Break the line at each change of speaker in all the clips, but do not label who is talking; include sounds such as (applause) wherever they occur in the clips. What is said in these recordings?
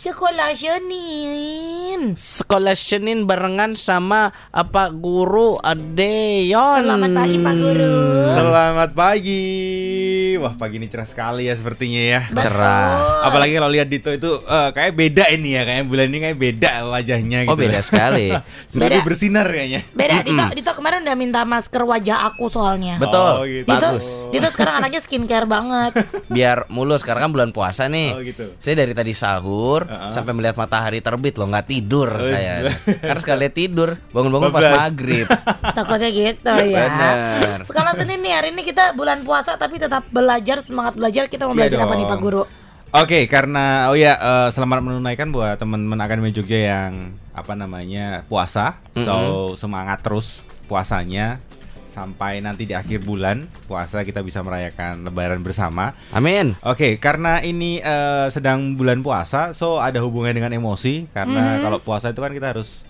Sekolah Senin.
Sekolah Senin barengan sama apa guru Adeyon.
Selamat pagi Pak Guru.
Selamat pagi. Wah, pagi ini cerah sekali ya sepertinya ya.
Cerah.
Apalagi kalau lihat Dito itu eh, kayak beda ini ya, kayak bulan ini kayak beda wajahnya gitu.
Oh beda (laughs) sekali.
Beda.
bersinar kayaknya.
Beda, Dito, Dito kemarin udah minta masker wajah aku soalnya.
Betul.
Oh, gitu.
Dito,
Bagus.
Dito sekarang anaknya skincare banget. (laughs)
Biar mulus sekarang kan bulan puasa nih.
Oh, gitu.
Saya dari tadi sahur
Uh-uh.
sampai melihat matahari terbit loh nggak tidur
Oh,
saya.
iya.
Karena sekali tidur bangun-bangun pas maghrib. (laughs)
Takutnya gitu ya.
Bener.
Sekolah Senin nih hari ini kita bulan puasa tapi tetap belajar semangat belajar kita mau
Iya
belajar apa nih. Pak Guru?
Oke, karena oh ya eh, selamat menunaikan buat teman-teman Akademi Jogja yang apa namanya puasa. So semangat terus puasanya sampai nanti di akhir bulan puasa kita bisa merayakan Lebaran bersama.
Amin.
Oke, karena ini eh, sedang bulan puasa, so ada hubungannya dengan emosi. Karena kalau puasa itu kan kita harus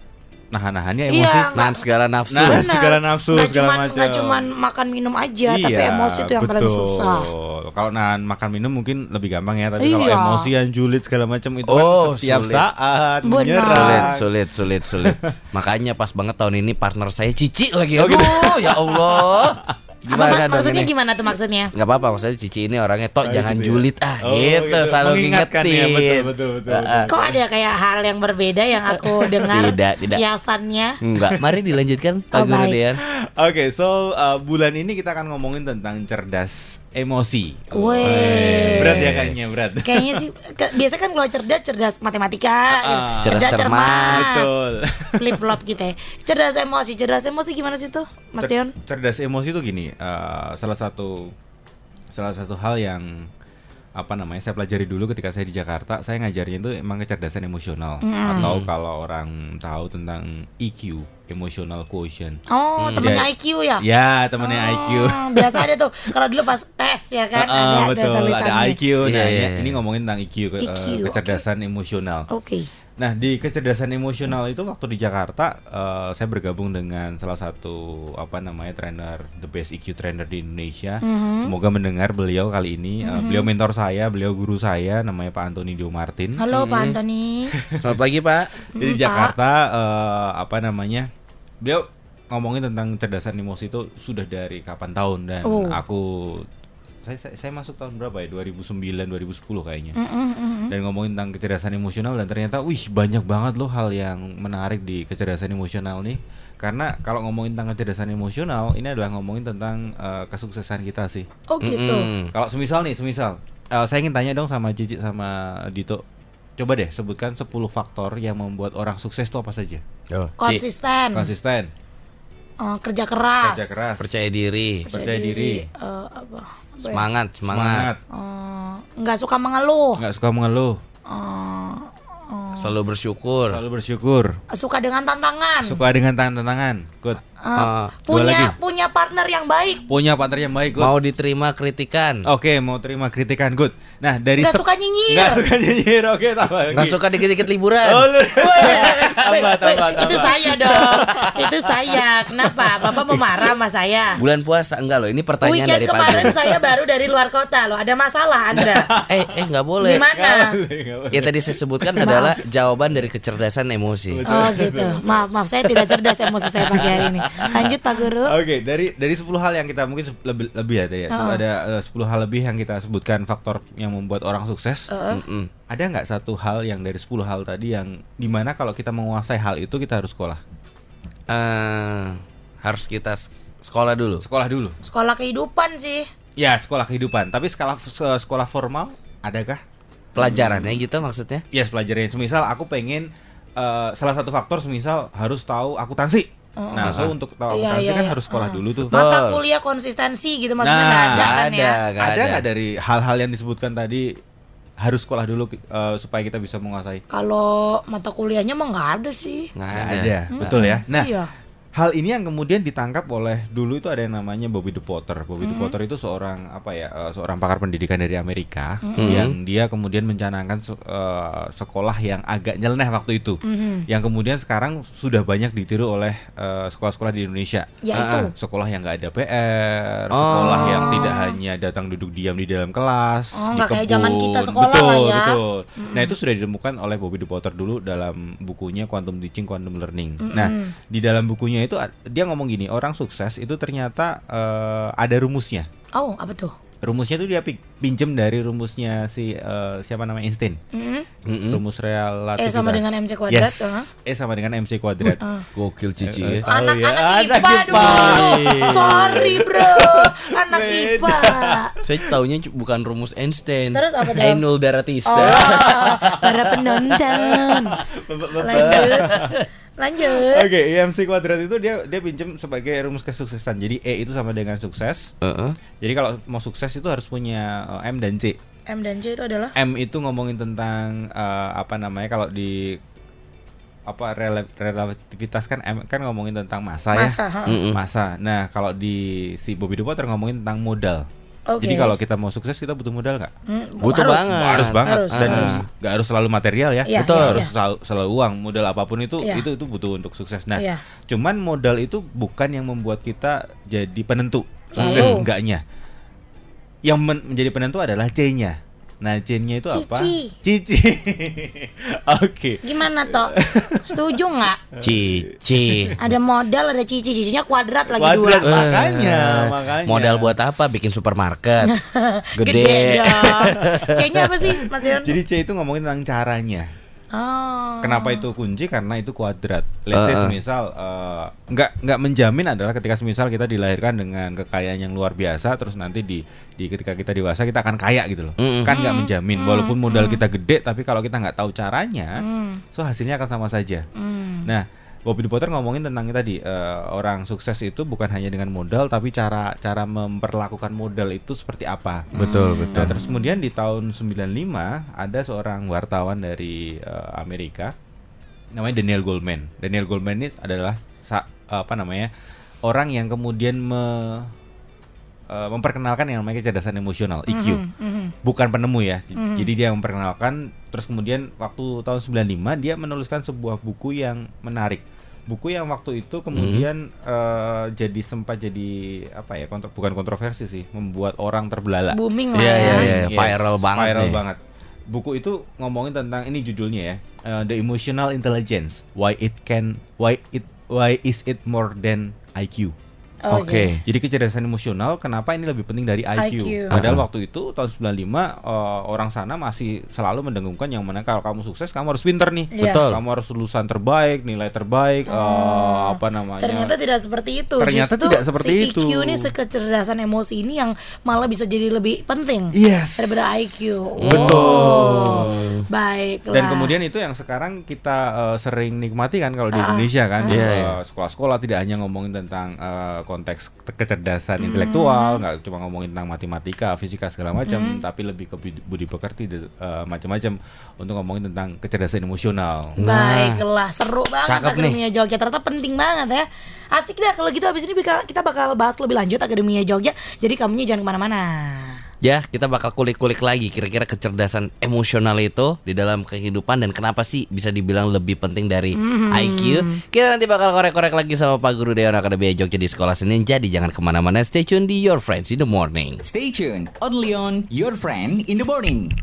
nahan-nahannya emosi.
Iya,
Nahan segala nafsu.
Nah,
Benar.
segala nafsu,
Nggak
segala
cuman-
macam.
nggak cuman makan minum aja, tapi
Iya,
emosi itu yang paling
betul.
susah.
Kalau nahan makan minum mungkin lebih gampang ya, tapi kalau
Iya.
emosi yang julid segala macam itu
Oh,
kan setiap
sulit.
saat
Benar.
menyerang.
Sulit, sulit, sulit, sulit. Makanya pas banget tahun ini partner saya Cici lagi.
Oh,
Aduh,
gitu.
ya Allah.
Apa,
Gimana dong
maksudnya
ini?
gimana tuh maksudnya?
Nggak apa-apa maksudnya Cici ini orangnya tok
Oh,
jangan
gitu ya.
julid ah
Oh,
gitu,
gitu.
selalu
Mengingatkan ya,
ngingetin.
betul, betul, betul,
Ah, ah.
Kok ada kayak hal yang berbeda yang aku (laughs) dengar
Tidak, tidak.
kiasannya?
Enggak, mari dilanjutkan Pak
Oh,
Guru.
Oke, so uh, bulan ini kita akan ngomongin tentang cerdas emosi. Berat ya kayaknya, berat. (laughs)
Kayaknya sih ke- biasa kan kalau cerdas cerdas matematika, gitu.
Ah.
Cerdas cermat.
Betul. (laughs)
Flip flop gitu ya. Cerdas emosi, cerdas emosi gimana sih tuh, Mas
Cer-
Dion?
cerdas emosi itu gini, eh, salah satu salah satu hal yang apa namanya saya pelajari dulu ketika saya di Jakarta, saya ngajarnya itu emang kecerdasan emosional atau kalau orang tahu tentang EQ, emotional quotient.
Oh, temennya
Ya.
IQ ya?
Ya, temennya IQ.
Oh, (laughs) biasa ada tuh kalau dulu pas tes ya kan (laughs)
Ah,
ada ada
betul, ada
tulisannya.
IQ. Nah,
Iya,
ini,
iya.
ini ngomongin tentang IQ,
IQ,
eh, kecerdasan emosional.
Oke.
Nah, di kecerdasan emosional itu waktu di Jakarta eh, saya bergabung dengan salah satu apa namanya trainer the best EQ trainer di Indonesia.
Mhm.
Semoga mendengar beliau kali ini. Eh, beliau mentor saya, beliau guru saya namanya Pak Antoni Dio Martin.
Halo Pak Antoni.
Selamat pagi Pak.
Jadi di
Mm,
Jakarta eh, apa namanya? Beliau ngomongin tentang kecerdasan emosi itu sudah dari kapan tahun dan
Oh.
aku saya, saya saya masuk tahun berapa ya 2009 2010 kayaknya
Mm, mm, mm, mm.
dan ngomongin tentang kecerdasan emosional dan ternyata wih banyak banget loh hal yang menarik di kecerdasan emosional nih karena kalau ngomongin tentang kecerdasan emosional ini adalah ngomongin tentang eh, kesuksesan kita sih
Oh gitu.
Mm-mm.
kalau semisal nih semisal eh, saya ingin tanya dong sama Cici sama Dito coba deh sebutkan 10 faktor yang membuat orang sukses itu apa saja
Oh,
Konsisten.
konsisten
Eh, kerja keras.
kerja keras
percaya diri,
percaya diri.
Eh, apa? apa ya?
semangat, semangat,
Eh, nggak suka mengeluh.
nggak suka mengeluh
Eh, eh,
selalu bersyukur.
selalu bersyukur
suka dengan tantangan.
suka dengan tantangan good Lagi.
punya punya partner yang baik.
punya partner yang baik good
mau diterima kritikan,
Oke, mau terima kritikan good. Nah, dari
Nggak suka nyinyir.
Nggak suka nyinyir. Oke, tambah lagi.
nggak suka dikit-dikit liburan.
Oh, lu. (laughs) Tambah,
weh,
tambah,
Itu
tambah.
saya dong. itu saya. Kenapa? Bapak mau marah sama saya?
Bulan puasa enggak loh, ini pertanyaan
Weekend
dari Pak
kemarin
Guru.
saya baru dari luar kota loh. Ada masalah Anda? (laughs)
Eh, eh nggak boleh.
Gimana?
Yang tadi saya sebutkan adalah jawaban dari kecerdasan emosi.
Oh gitu. Maaf, maaf saya tidak cerdas emosi saya pagi hari ini. Lanjut Pak Guru.
Oke, dari dari 10 hal yang kita mungkin lebih lebih ya tadi ya.
Oh.
Ada eh, 10 hal lebih yang kita sebutkan faktor yang membuat orang sukses.
Mm-mm.
Ada nggak satu hal yang dari 10 hal tadi yang di mana kalau kita menguasai hal itu kita harus sekolah?
Eh, harus kita sekolah dulu.
Sekolah dulu.
Sekolah kehidupan sih.
Ya, sekolah kehidupan. Tapi skala se- sekolah formal adakah?
Pelajarannya gitu maksudnya?
Yes, pelajarannya. Semisal aku pengen eh, salah satu faktor semisal harus tahu akuntansi. Nah, so untuk tahu
Iya,
akuntansi
iya,
kan
iya.
harus sekolah
Uh.
dulu tuh.
Betul.
Mata kuliah konsistensi gitu maksudnya
Nah,
nggak ada
Nggak
kan
ada,
ya?
nggak
ada nggak dari hal-hal yang disebutkan tadi harus sekolah dulu eh, supaya kita bisa menguasai?
Kalau mata kuliahnya mah nggak ada sih.
Nggak ada.
ada, betul ya. Nah,
iya.
Hal ini yang kemudian ditangkap oleh dulu itu ada yang namanya Bobby De Potter. Bobby De Potter itu seorang apa ya eh, seorang pakar pendidikan dari Amerika yang dia kemudian mencanangkan se- eh, sekolah yang agak nyeleneh waktu itu. Yang kemudian sekarang sudah banyak ditiru oleh eh, sekolah-sekolah di Indonesia.
Yaitu?
sekolah yang nggak ada PR, sekolah yang tidak hanya datang duduk diam di dalam kelas,
Oh,
di kebun.
zaman kita sekolah
betul,
lah ya.
Betul. Nah itu sudah ditemukan oleh Bobby De Potter dulu dalam bukunya Quantum Teaching, Quantum Learning. Nah di dalam bukunya itu dia ngomong gini, orang sukses itu ternyata eh, ada rumusnya.
Oh, apa tuh?
Rumusnya itu dia pi- pinjem dari rumusnya si eh, siapa namanya Einstein.
Mm-mm.
Mm-mm.
Rumus relativitas.
E sama dengan MC kuadrat,
Yes.
uh.
E sama dengan MC kuadrat.
Gokil Cici
Eh,
ya.
Tahu
Anak-anak
ya, anak
IPA
IPA. (laughs)
dulu. Sorry, Bro. Anak
Beda.
IPA.
Saya taunya cu- bukan rumus Einstein.
Terus apa dong?
Ainul Daratista.
Oh, para penonton. (laughs) Lanjut. (laughs) Lanjut.
Oke, IMC kuadrat itu dia dia pinjam sebagai rumus kesuksesan. Jadi E itu sama dengan sukses.
Heeh.
Jadi kalau mau sukses itu harus punya eh, M dan C.
M dan C itu adalah
M itu ngomongin tentang eh, apa namanya kalau di apa rela- relativitas kan M kan ngomongin tentang masa,
masa.
ya.
ha.
Mm-mm.
Masa. Nah, kalau di si Bobby De Potter ngomongin tentang modal.
Oke.
Jadi kalau kita mau sukses kita butuh modal nggak?
Hmm,
Butuh
harus.
banget.
Harus banget
Harus.
dan nggak harus selalu material ya.
Iya,
Betul.
iya,
harus
iya.
selalu, selalu uang, modal apa pun itu
Iya.
itu itu butuh untuk sukses. Nah,
Iya.
cuman modal itu bukan yang membuat kita jadi penentu sukses
Oh.
enggaknya. Yang men- menjadi penentu adalah C-nya. Nah, itu apa?
Cici.
Cici. (laughs) Oke.
Gimana toh? Setuju nggak?
Cici.
Ada modal, ada cici, cicinya kuadrat lagi
Kuadrat
dua.
makanya,
Eh,
makanya.
Modal buat apa? Bikin supermarket. (laughs)
Gede,
Gede.
C-nya apa sih, Mas Dion?
Jadi C itu ngomongin tentang caranya.
Oh.
Kenapa itu kunci? Karena itu kuadrat. Let's say semisal eh, nggak nggak menjamin adalah ketika semisal kita dilahirkan dengan kekayaan yang luar biasa, terus nanti di di ketika kita dewasa kita akan kaya gitu loh.
Mm-mm.
Kan nggak menjamin. Walaupun modal kita gede, tapi kalau kita nggak tahu caranya,
Hmm,
so hasilnya akan sama saja.
hmm.
Nah, Bobby Potter ngomongin tentang tadi eh, orang sukses itu bukan hanya dengan modal, tapi cara cara memperlakukan modal itu seperti apa.
Betul,
Nah,
betul.
terus kemudian di tahun 95 ada seorang wartawan dari eh, Amerika namanya Daniel Goldman. Daniel Goldman ini adalah sa- apa namanya? orang yang kemudian me- eh, memperkenalkan yang namanya kecerdasan emosional EQ.
Mhm.
Bukan penemu ya. J- Jadi dia memperkenalkan terus kemudian waktu tahun 95 dia menuliskan sebuah buku yang menarik. Buku yang waktu itu kemudian eh, jadi sempat jadi apa ya? kontro- bukan kontroversi sih, membuat orang terbelalak.
Booming lah
Iya,
ya.
iya, iya.
Yes,
Viral banget
Viral
nih.
banget. Buku itu ngomongin tentang ini judulnya ya, eh, The Emotional Intelligence. Why it can, why it, why is it more than IQ?
Oh,
Oke.
Jadi kecerdasan emosional kenapa ini lebih penting dari IQ?
IQ.
Padahal waktu itu tahun 95 eh, orang sana masih selalu mendengungkan yang mana kalau kamu sukses kamu harus pinter nih.
Iya.
Betul.
Kamu harus lulusan terbaik, nilai terbaik, eh, apa namanya?
Ternyata tidak seperti itu.
Ternyata
Justru
tidak seperti
si
itu.
IQ ini kecerdasan emosi ini yang malah bisa jadi lebih penting
Yes.
daripada IQ.
Betul.
Baiklah.
Dan kemudian itu yang sekarang kita eh, sering nikmati kan kalau di
Ah,
Indonesia kan
Iya,
Eh,
iya.
sekolah-sekolah tidak hanya ngomongin tentang eh, konteks te- kecerdasan intelektual,
Hmm.
nggak cuma ngomongin tentang matematika, fisika segala macam, tapi lebih ke budi, pekerti eh, macam-macam untuk ngomongin tentang kecerdasan emosional.
Baiklah, seru banget
Cakep
Akademia Jogja. Ternyata penting banget ya. Asik dah kalau gitu habis ini kita bakal bahas lebih lanjut Akademia Jogja. Jadi kamunya jangan ke mana-mana.
Ya, kita bakal kulik-kulik lagi kira-kira kecerdasan emosional itu di dalam kehidupan dan kenapa sih bisa dibilang lebih penting dari IQ. Kita nanti bakal korek-korek lagi sama Pak Guru Dewan Akademi Jogja di Sekolah Senin. Jadi jangan ke mana-mana, stay tune di Your Friends in the Morning.
Stay tuned, only on Your Friend in the Morning.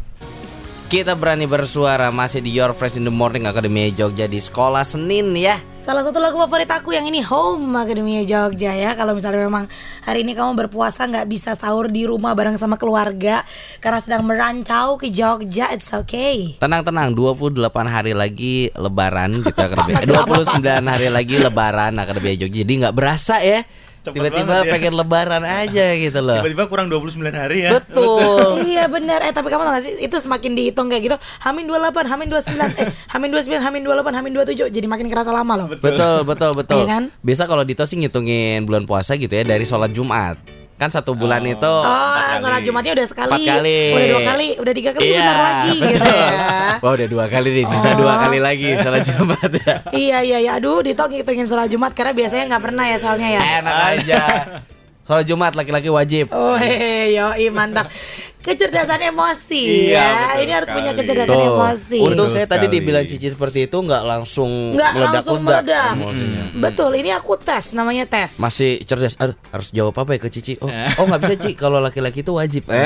Kita berani bersuara masih di Your Friends in the Morning Akademi Jogja di Sekolah Senin ya.
Salah satu lagu favorit aku yang ini Home Akademia Jogja ya Kalau misalnya memang hari ini kamu berpuasa nggak bisa sahur di rumah bareng sama keluarga Karena sedang merancau ke Jogja It's okay
Tenang-tenang, 28 hari lagi lebaran gitu (laughs) eh, 29 hari lagi lebaran Akademi Jogja. Jadi nggak berasa ya. Tiba-tiba
ya.
pengen lebaran aja gitu loh.
Tiba-tiba kurang 29 hari ya.
Betul. (laughs)
Iya benar Eh tapi kamu tau gak sih Itu semakin dihitung kayak gitu Hamin 28 Hamin 29 Eh Hamin 29 Hamin 28 Hamin 27 Jadi makin kerasa lama loh
Betul, betul, betul.
Iya kan?
Biasa kalau Dito sih ngitungin bulan puasa gitu ya dari sholat Jumat. Kan satu bulan itu
Oh, sholat Jumatnya udah sekali,
Empat kali.
udah dua kali, udah tiga kali,
Iya,
bentar lagi gitu
betul.
ya.
Wah udah dua kali nih, sisa dua kali lagi sholat Jumat ya.
iya iya iya, aduh Dito ngitungin sholat Jumat karena biasanya nggak pernah ya soalnya ya.
Enak aja. (laughs) Sholat Jumat laki-laki wajib.
Oh hehe, yoi mantap. Kecerdasan emosi
Iya,
ya.
betul
Ini harus punya kecerdasan
Tuh.
emosi.
Untung
Betul
saya tadi dibilang Cici seperti itu nggak langsung
Nggak langsung meledak.
emosinya.
Betul, ini aku tes, namanya tes.
Masih cerdas. Aduh, harus jawab apa ya ke Cici? Oh, oh nggak bisa Ci. Kalau laki-laki itu wajib.
Eh,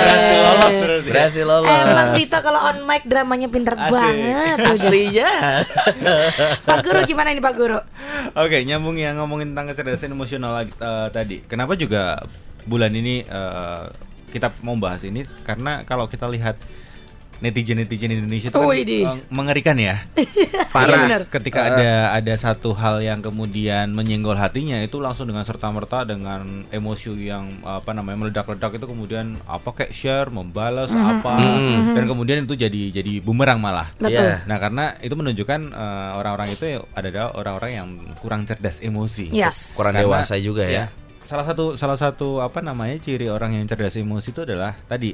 berhasil lolos berarti.
Berhasil lolos.
Emang Dito kalau on mic dramanya pinter
Asik.
banget. (laughs)
Aslinya.
Pak Guru gimana nih Pak Guru?
Oke, nyambung yang ngomongin tentang kecerdasan emosional lagi eh, tadi. Kenapa juga bulan ini eh, kita mau bahas ini karena kalau kita lihat netizen-netizen Indonesia itu kan eh, mengerikan ya. (laughs)
Iya,
Parah.
benar.
Ketika ada ada satu hal yang kemudian menyenggol hatinya itu langsung dengan serta merta dengan emosi yang apa namanya meledak-ledak itu kemudian apa kayak share, membalas apa dan kemudian itu jadi jadi bumerang malah.
Betul.
Iya.
Nah, karena itu menunjukkan eh, orang-orang itu adalah orang-orang yang kurang cerdas emosi.
Yes.
Kurang
Karena-
dewasa juga ya.
Salah satu salah satu apa namanya ciri orang yang cerdas emosi itu adalah tadi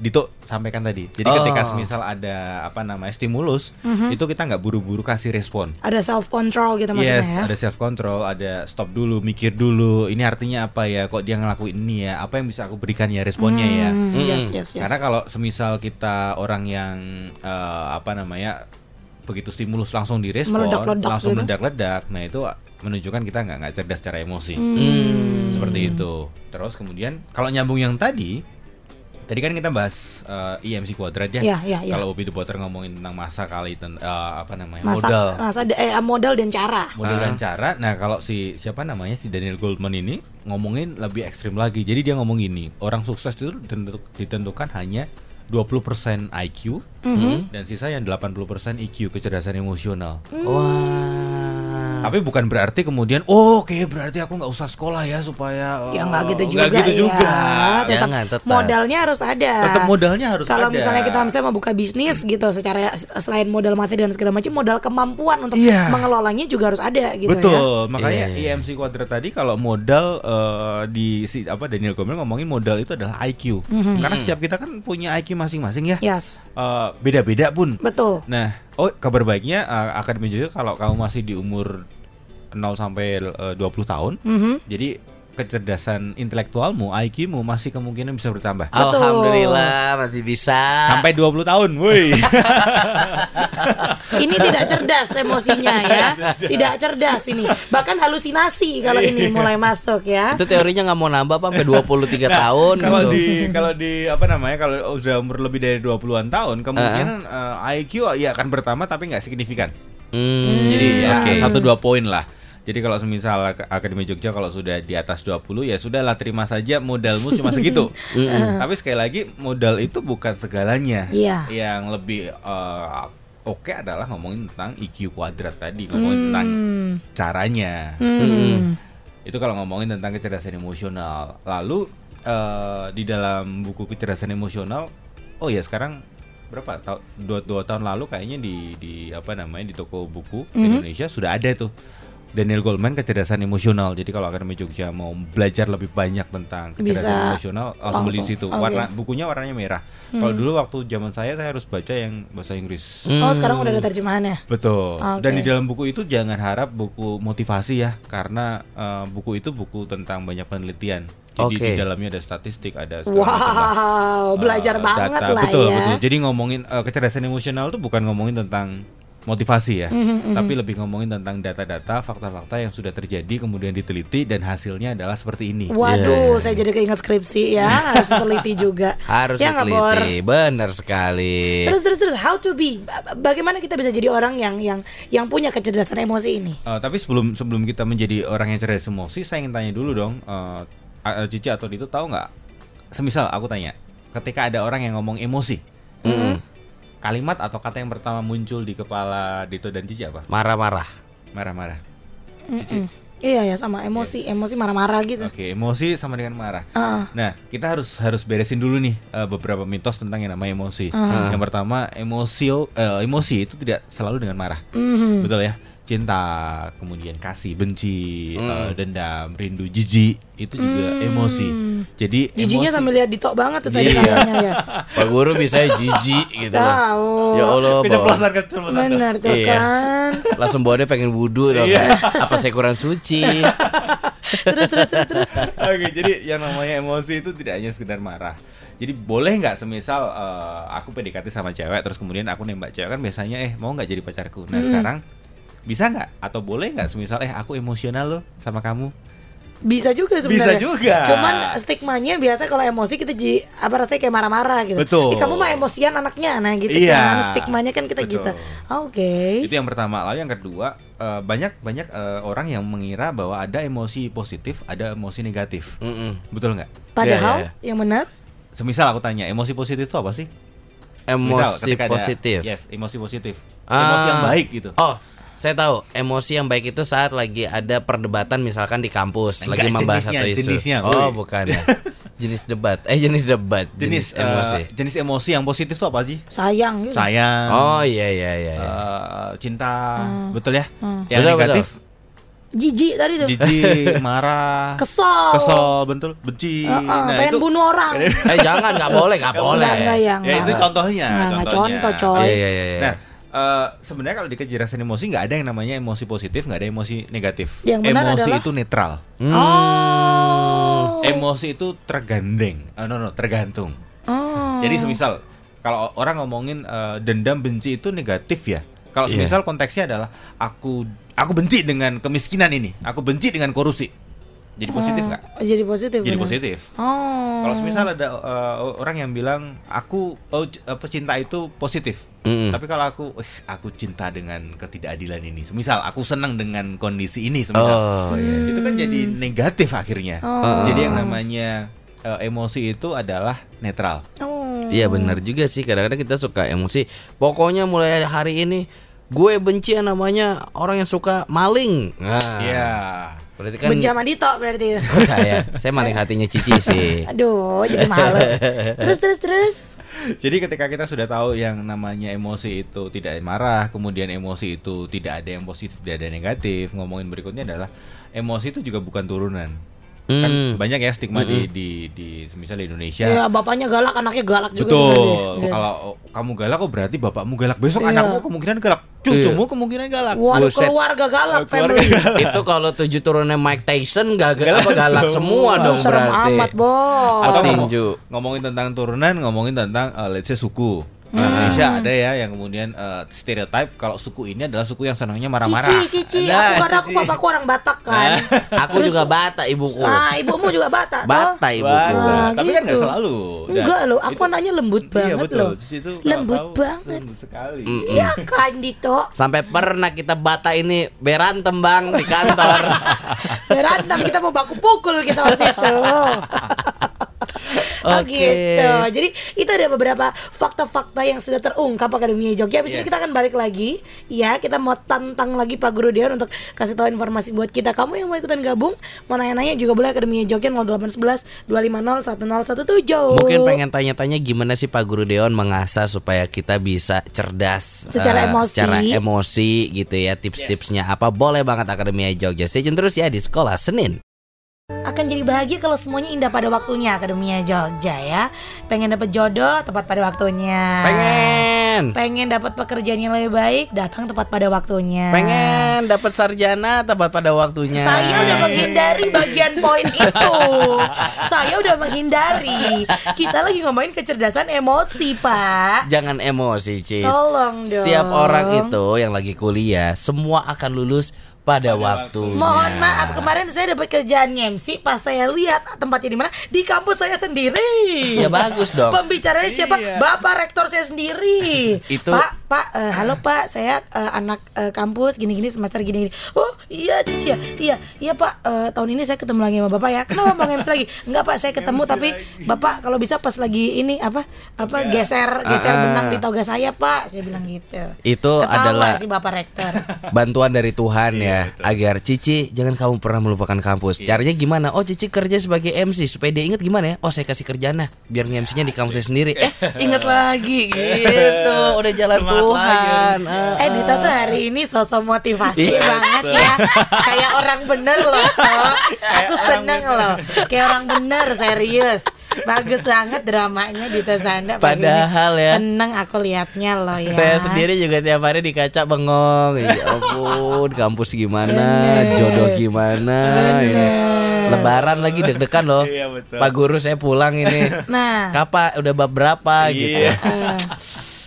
Dito sampaikan tadi. Jadi
Oh.
ketika misal ada apa namanya stimulus, itu kita nggak buru-buru kasih respon.
Ada self control gitu maksudnya
Yes,
ya.
ada self control, ada stop dulu, mikir dulu. Ini artinya apa ya? Kok dia ngelakuin ini ya? Apa yang bisa aku berikan ya responnya ya?
Hmm,
Mm.
yes, yes, yes.
Karena kalau semisal kita orang yang eh, apa namanya begitu stimulus langsung direspon,
Meledak-ledak
langsung
gitu.
meledak-ledak, nah itu menunjukkan kita nggak nggak cerdas secara emosi,
Hmm.
seperti itu. Terus kemudian kalau nyambung yang tadi, tadi kan kita bahas eh, IMC kuadrat ya.
Iya, iya, iya.
Kalau Bobby the Potter ngomongin tentang masa kali ten- eh, apa namanya
Masa,
modal,
masa eh, modal dan cara.
modal
Ah.
dan cara. Nah kalau si siapa namanya si Daniel Goldman ini ngomongin lebih ekstrim lagi. Jadi dia ngomong gini, orang sukses itu ditentu- ditentukan hanya 20% IQ
Mhm.
dan sisa yang 80% IQ kecerdasan emosional.
Wah.
Tapi bukan berarti kemudian oh oke berarti aku nggak usah sekolah ya supaya
Ya
oh,
nggak gitu
nggak
juga
gitu
ya.
juga.
Tetap
Jangan, tetap.
modalnya harus ada.
Tetap modalnya harus
Kalau
ada.
misalnya kita misalnya mau buka bisnis gitu, secara selain modal materi dan segala macam, modal kemampuan untuk
Iya.
mengelolanya juga harus ada gitu ya.
Betul, makanya
Iya, iya.
IMC kuadrat tadi kalau modal eh, di si apa Daniel Goleman ngomongin modal itu adalah IQ.
Mhm.
Karena setiap kita kan punya IQ masing-masing ya.
Yes,
Eh, beda-beda pun.
betul.
Nah, oh kabar baiknya eh, akademi juga kalau kamu masih di umur 0 sampai eh, 20 tahun,
Mhm.
jadi kecerdasan intelektualmu, IQ-mu masih kemungkinan bisa bertambah.
Alhamdulillah masih bisa.
Sampai 20 tahun, woi. (laughs)
Ini tidak cerdas emosinya ya, tidak cerdas ini. Bahkan halusinasi kalau ini mulai masuk ya.
Itu teorinya nggak mau nambah apa sampai 23 tahun.
Nah, kalau
gitu.
di kalau di apa namanya kalau udah umur lebih dari 20-an tahun, kemungkinan eh, IQ ya akan bertambah tapi nggak signifikan.
Hmm,
Jadi ya
oke.
satu dua poin lah. Jadi kalau semisal Ak- Akademi Jogja kalau sudah di atas 20 ya sudahlah terima saja modalmu cuma segitu. (laughs) Tapi sekali lagi modal itu bukan segalanya.
Iya.
Yang lebih eh, oke adalah ngomongin tentang IQ kuadrat tadi, ngomongin tentang
Hmm.
caranya.
Hmm.
Itu kalau ngomongin tentang kecerdasan emosional. Lalu eh, di dalam buku kecerdasan emosional, oh ya sekarang berapa tahun dua, dua tahun lalu kayaknya di di apa namanya di toko buku di Indonesia sudah ada tuh Daniel Goleman kecerdasan emosional. Jadi kalau Akademi Jogja mau belajar lebih banyak tentang kecerdasan
Bisa
emosional langsung beli situ.
Oke.
Warna bukunya warnanya merah. Kalau dulu waktu zaman saya saya harus baca yang bahasa Inggris.
Oh sekarang udah ada terjemahannya.
Betul.
Oke.
Dan di dalam buku itu jangan harap buku motivasi ya, karena eh, buku itu buku tentang banyak penelitian. Jadi
Oke.
di dalamnya ada statistik, ada segala macam.
Wow, belajar
Eh,
banget
data.
lah
betul,
ya.
Betul, Jadi ngomongin eh, kecerdasan emosional itu bukan ngomongin tentang motivasi ya,
Mhm,
tapi lebih ngomongin tentang data-data, fakta-fakta yang sudah terjadi kemudian diteliti dan hasilnya adalah seperti ini.
Waduh, saya jadi keinget skripsi ya, harus teliti juga. (laughs)
Harus
ya
diteliti, benar sekali.
Terus terus terus, how to be? Ba- Bagaimana kita bisa jadi orang yang yang yang punya kecerdasan emosi ini?
Eh, tapi sebelum sebelum kita menjadi orang yang cerdas emosi, saya ingin tanya dulu dong, eh, A- Cici atau Dito tahu nggak? Semisal aku tanya, ketika ada orang yang ngomong emosi, kalimat atau kata yang pertama muncul di kepala Dito dan Cici apa?
Marah-marah.
Marah-marah.
Iya ya sama emosi, emosi marah-marah gitu.
Oke, emosi sama dengan marah.
Ah.
Nah, kita harus harus beresin dulu nih eh, beberapa mitos tentang yang namanya emosi.
Ah.
Yang pertama, emosi eh, emosi itu tidak selalu dengan marah.
Mhm.
Betul ya. Cinta, kemudian kasih, benci,
Hmm.
eh, dendam, rindu, jijik itu juga emosi. Jadi
Jijinya
emosi
sambil lihat ditok banget tuh tadi
Iya.
katanya ya. (laughs)
Pak Guru bisa jijik gitu loh.
Tahu.
Ya Allah,
keceplosan keceplosan.
Bener tuh
Iya.
kan.
langsung bawaannya pengen wudhu dong.
Iya.
Apa saya kurang suci?
Terus terus terus terus.
Oke, jadi yang namanya emosi itu tidak hanya sekedar marah. Jadi boleh nggak semisal eh, aku PDKT sama cewek terus kemudian aku nembak cewek kan biasanya eh mau nggak jadi pacarku. Nah sekarang bisa nggak atau boleh nggak semisal eh aku emosional loh sama kamu.
Bisa juga
Bisa
sebenarnya.
juga.
Cuman stigmanya biasa kalau emosi kita jadi apa rasanya kayak marah-marah gitu.
Betul.
"Ih, kamu mah emosian anaknya nah gitu
Iya.
kan. Stigmanya kan kita
Betul.
gitu. Oke.
Itu yang pertama. Lalu yang kedua eh, banyak banyak eh, orang yang mengira bahwa ada emosi positif, ada emosi negatif.
Mm-mm.
Betul nggak?
Padahal
Iya,
yang benar
Semisal aku tanya emosi positif itu apa sih? Semisal
Emosi
ada-
positif.
yes, emosi positif.
Ah.
Emosi yang baik gitu.
Oh, saya tahu. Emosi yang baik itu saat lagi ada perdebatan misalkan di kampus,
Enggak,
lagi membahas
jenisnya,
satu isu.
jenisnya,
oh, bukan ya. (laughs) jenis debat. Eh, jenis debat.
Jenis
Jenis, emosi.
eh, jenis emosi yang positif itu apa sih?
sayang gitu.
Sayang.
oh, iya iya iya. iya.
eh, cinta, betul ya?
Hmm.
Yang
Betul,
negatif,
Jijik tadi tuh.
jijik, (laughs) marah,
Kesel.
kesel, betul, benci.
Heeh,
Nah,
pengen
itu
bunuh orang.
eh, jangan, nggak boleh, nggak boleh.
Enggak, enggak ya.
ya itu
enggak.
contohnya,
Enggak, enggak contoh, coy.
Iya iya iya. iya.
Nah, eh, sebenarnya kalau di kejelasan emosi nggak ada yang namanya emosi positif, nggak ada emosi negatif.
Yang benar
emosi
adalah-
itu netral.
Hmm.
Oh.
Emosi itu tergandeng. Oh, no, no, tergantung.
Oh.
Jadi semisal kalau orang ngomongin eh, dendam benci itu negatif ya. Kalau
Iya.
semisal konteksnya adalah aku aku benci dengan kemiskinan ini, aku benci dengan korupsi. Jadi positif nggak?
Oh, Jadi positif.
Jadi
benar.
positif.
Oh.
Kalau semisal ada eh, orang yang bilang aku oh, c- apa cinta itu positif.
Mm-mm.
Tapi kalau aku eh, aku cinta dengan ketidakadilan ini. Semisal aku senang dengan kondisi ini semisal.
Oh, iya.
Itu kan jadi negatif akhirnya.
Oh.
Jadi yang namanya eh, emosi itu adalah netral.
Oh.
Iya benar juga sih kadang-kadang kita suka emosi. Pokoknya mulai hari ini gue benci yang namanya orang yang suka maling. Nah,
Iya.
Berarti kan
Benci sama Dito berarti. (laughs)
Oh, saya, saya maling hatinya Cici sih.
Aduh, jadi malu. terus terus terus.
Jadi ketika kita sudah tahu yang namanya emosi itu tidak marah, kemudian emosi itu tidak ada yang positif, tidak ada yang negatif. Ngomongin berikutnya adalah emosi itu juga bukan turunan. Kan
Hmm.
banyak ya stigma di di di semisal di Indonesia.
Ya, bapaknya galak, anaknya galak juga.
Betul.
berarti. Iya.
Kalau kamu galak kok berarti bapakmu galak. Besok
Iya.
anakmu kemungkinan galak. Cucumu kemungkinan galak.
Waduh,
Buset.
keluarga galak
Keluarga
family.
Itu kalau tujuh turunnya Mike Tyson gak
Galak
apa galak semua
semua.
dong
Serem
berarti.
amat, Bos.
Atau
Tinju.
ngomong- ngomongin tentang turunan, ngomongin tentang uh, let's say suku.
Hmm.
Indonesia ada ya yang kemudian uh, stereotype kalau suku ini adalah suku yang senangnya marah-marah.
Cici, cici,
Nah,
aku karena aku bapakku orang Batak kan. (laughs)
Aku juga bata ibuku.
Ah, ibumu juga Batak toh?
Bata ibuku.
Wah,
Ah,
tapi kan nggak
gitu.
selalu. Dan
Enggak loh, aku
itu-
anaknya lembut
Iya
banget
betul.
loh.
Cici itu
Lembut
tahu,
banget.
lembut sekali.
Mm.
Iya kan Dito.
Sampai pernah kita bata ini berantem bang di kantor. (laughs)
Berantem kita mau baku pukul kita waktu itu. (laughs) Oh
Oke.
gitu. Jadi itu ada beberapa fakta-fakta yang sudah terungkap Akademi Jogja. Habis ini
Yes.
kita akan balik lagi. Ya, kita mau tantang lagi Pak Guru Deon untuk kasih tahu informasi buat kita. Kamu yang mau ikutan gabung, mau nanya-nanya juga boleh Akademi Jogja 0811 250 1017.
Mungkin pengen tanya-tanya gimana sih Pak Guru Deon mengasah supaya kita bisa cerdas
Secara
eh,
emosi.
secara emosi gitu ya tips-tipsnya apa boleh banget Akademi Jogja stay tune terus ya di sekolah Senin
akan jadi bahagia kalau semuanya indah pada waktunya Akademia Jogja ya. Pengen dapat jodoh tepat pada waktunya.
pengen
Pengen dapat pekerjaan yang lebih baik, datang tepat pada waktunya.
pengen dapat sarjana tepat pada waktunya
Saya udah menghindari bagian poin itu. Saya udah menghindari. Kita lagi ngomongin kecerdasan emosi, Pak.
jangan emosi Cis
Tolong dong.
setiap orang itu yang lagi kuliah semua akan lulus pada, waktunya.
Mohon maaf, kemarin saya dapat kerjaan MC pas saya lihat tempatnya di mana? Di kampus saya sendiri.
ya bagus dong.
Pembicaranya siapa?
Iya.
Bapak rektor saya sendiri. (laughs)
Itu-
Pak, Pak, eh, halo Pak, saya eh, anak eh, kampus gini-gini semester gini-gini. Oh, Iya Cici ya? Iya Iya pak. Eh, Tahun ini saya ketemu lagi sama bapak ya. Kenapa mau MC lagi? Enggak pak saya ketemu Tapi bapak kalau bisa pas lagi ini Apa Apa geser Geser
Ah.
benang di toga saya pak. Saya bilang gitu.
Itu
Ketawa
adalah
si bapak rektor. (laughs)
bantuan dari Tuhan ya agar Cici jangan kamu pernah melupakan kampus. Caranya gimana? Oh Cici kerja sebagai MC supaya dia ingat gimana ya? Oh saya kasih kerjaan nah biar MC-nya di kampusnya sendiri. Eh ingat lagi gitu. Udah jalan
Semangat
Tuhan.
lagi.
Ah,
Eh Dita tuh hari ini sosok motivasi
Iya,
banget ya Kayak orang bener loh. Aku seneng loh Kayak orang bener serius Bagus banget dramanya Dita Sanda.
Padahal ya.
Seneng aku liatnya loh ya
Saya sendiri juga tiap hari di kaca bengong. Ya ampun, kampus gimana,
Bener.
jodoh gimana ini.
Bener.
Lebaran lagi deg-degan loh.
Iya, betul.
Pak guru saya pulang ini.
Nah
Kapan udah bab berapa gitu.
Iya.
eh,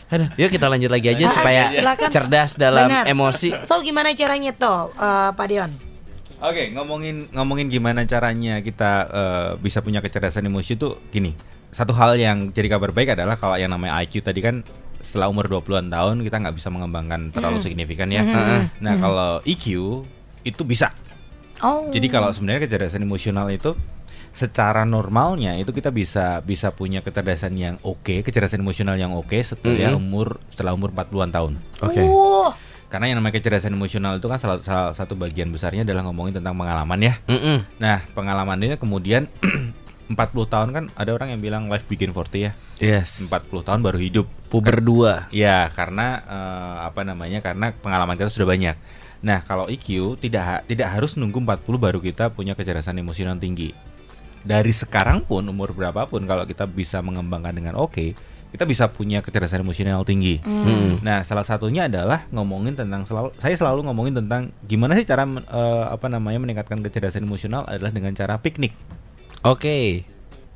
Aduh, yuk kita lanjut lagi aja
Ah,
supaya
silakan.
cerdas dalam
bener.
emosi.
So gimana caranya tuh eh, Pak Dion?
Oke, ngomongin ngomongin gimana caranya kita eh, bisa punya kecerdasan emosi itu gini. Satu hal yang jadi kabar baik adalah kalau yang namanya IQ tadi kan setelah umur 20-an tahun kita nggak bisa mengembangkan terlalu signifikan ya. Nah, kalau EQ itu bisa.
Oh
Jadi kalau sebenarnya kecerdasan emosional itu secara normalnya itu kita bisa bisa punya kecerdasan yang oke, kecerdasan emosional yang oke setelah umur setelah umur 40-an tahun.
Oke.
Uh,
Karena yang namanya kecerdasan emosional itu kan salah, salah satu bagian besarnya adalah ngomongin tentang pengalaman ya.
Mm-mm.
Nah, pengalaman ini kemudian (clears throat) 40 tahun kan ada orang yang bilang life begin 40 ya.
Yes.
40 tahun baru hidup.
Puber dua.
Ya, karena eh, apa namanya? Karena pengalaman kita sudah banyak. Nah, kalau EQ tidak ha- tidak harus nunggu 40 baru kita punya kecerdasan emosional tinggi. Dari sekarang pun umur berapapun kalau kita bisa mengembangkan dengan oke, kita bisa punya kecerdasan emosional tinggi.
Mm.
Nah, salah satunya adalah ngomongin tentang selalu saya selalu ngomongin tentang gimana sih cara eh, apa namanya meningkatkan kecerdasan emosional adalah dengan cara piknik.
Oke.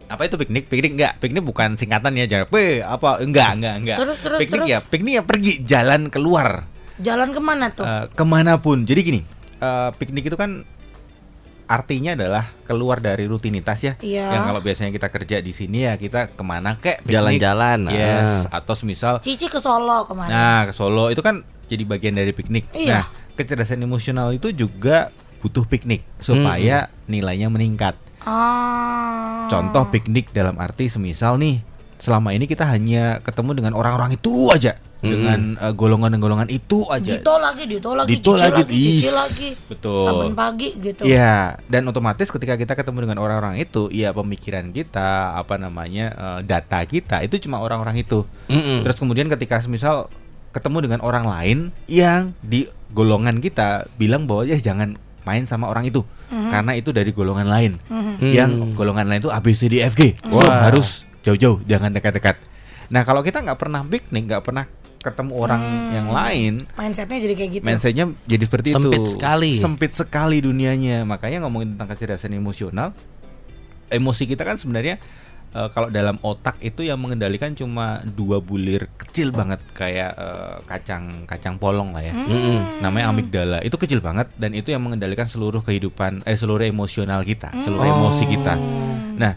Apa itu piknik? Piknik enggak? Piknik bukan singkatan ya, jangan P apa enggak, enggak, enggak.
Terus, terus,
piknik
terus.
ya, piknik ya pergi jalan keluar
Jalan ke mana tuh?
eh, ke mana pun. Jadi gini, eh, piknik itu kan artinya adalah keluar dari rutinitas ya.
Iya.
Yang kalau biasanya kita kerja di sini ya kita ke mana kek? piknik.
Jalan-jalan,
Yes.
ah.
Atau semisal
Cici ke Solo kemarin
Nah, ke Solo itu kan jadi bagian dari piknik.
Iya.
Nah, kecerdasan emosional itu juga butuh piknik supaya nilainya meningkat.
Ah.
Contoh piknik dalam arti semisal nih, selama ini kita hanya ketemu dengan orang-orang itu aja, dengan eh, golongan-golongan itu aja.
Dito lagi, Dito lagi,
Dito
Cici
lagi,
lagi, Cici lagi.
Betul.
Saben pagi gitu.
Iya, dan otomatis ketika kita ketemu dengan orang-orang itu, ya pemikiran kita, apa namanya, eh, data kita itu cuma orang-orang itu.
Mm-mm.
Terus kemudian ketika misal ketemu dengan orang lain yang di golongan kita bilang bahwa ya jangan main sama orang itu karena itu dari golongan lain. Yang golongan lain itu A B C D F G. So harus jauh-jauh, jangan dekat-dekat. Nah, kalau kita nggak pernah piknik, nggak pernah ketemu orang yang lain,
Mindsetnya jadi kayak gitu.
mindsetnya jadi seperti
Sempit
itu.
sekali.
Sempit sekali dunianya. Makanya ngomongin tentang kecerdasan emosional, emosi kita kan sebenarnya eh, kalau dalam otak itu yang mengendalikan cuma dua bulir kecil banget kayak eh, kacang kacang polong lah ya.
Mm-mm.
Namanya amigdala. Itu kecil banget dan itu yang mengendalikan seluruh kehidupan eh seluruh emosional kita, seluruh
Oh.
emosi kita. Nah,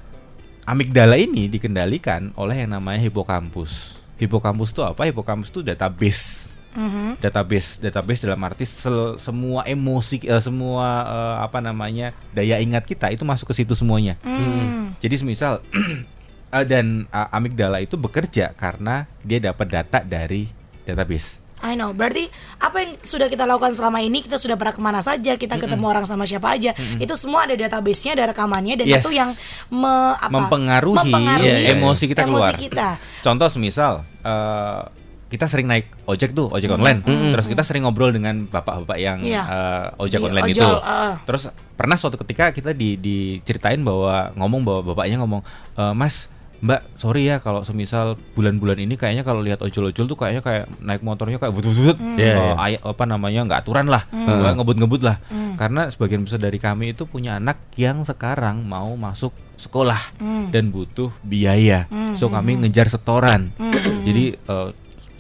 amigdala ini dikendalikan oleh yang namanya hipokampus. Hipokampus itu apa? Hipokampus itu database
Mhm.
database database dalam arti sel- semua emosi eh, semua eh, apa namanya daya ingat kita itu masuk ke situ semuanya
Hmm.
jadi semisal (clears throat) eh, dan eh, amigdala itu bekerja karena dia dapat data dari database
I know. Berarti apa yang sudah kita lakukan selama ini kita sudah pernah ke mana saja, kita ketemu orang sama siapa aja, itu semua ada database-nya, ada rekamannya dan
Yes.
itu yang me- apa,
mempengaruhi,
mempengaruhi
iya.
emosi kita
emosi
keluar
kita. (laughs)
contoh semisal eh, kita sering naik ojek tuh ojek online terus kita sering ngobrol dengan bapak-bapak yang
Iya.
eh, ojek
Di
online
ojol,
itu
eh.
terus pernah suatu ketika kita di diceritain bahwa ngomong bahwa bapaknya ngomong "Eh, mas mbak sorry ya kalau semisal bulan-bulan ini kayaknya kalau lihat ojol-ojol tuh kayaknya kayak naik motornya kayak butut-butut
Iya,
Eh,
iya.
ay- apa namanya nggak aturan lah. Nggak ngebut-ngebut lah. Karena sebagian besar dari kami itu punya anak yang sekarang mau masuk sekolah dan butuh biaya. So kami ngejar setoran. Jadi eh,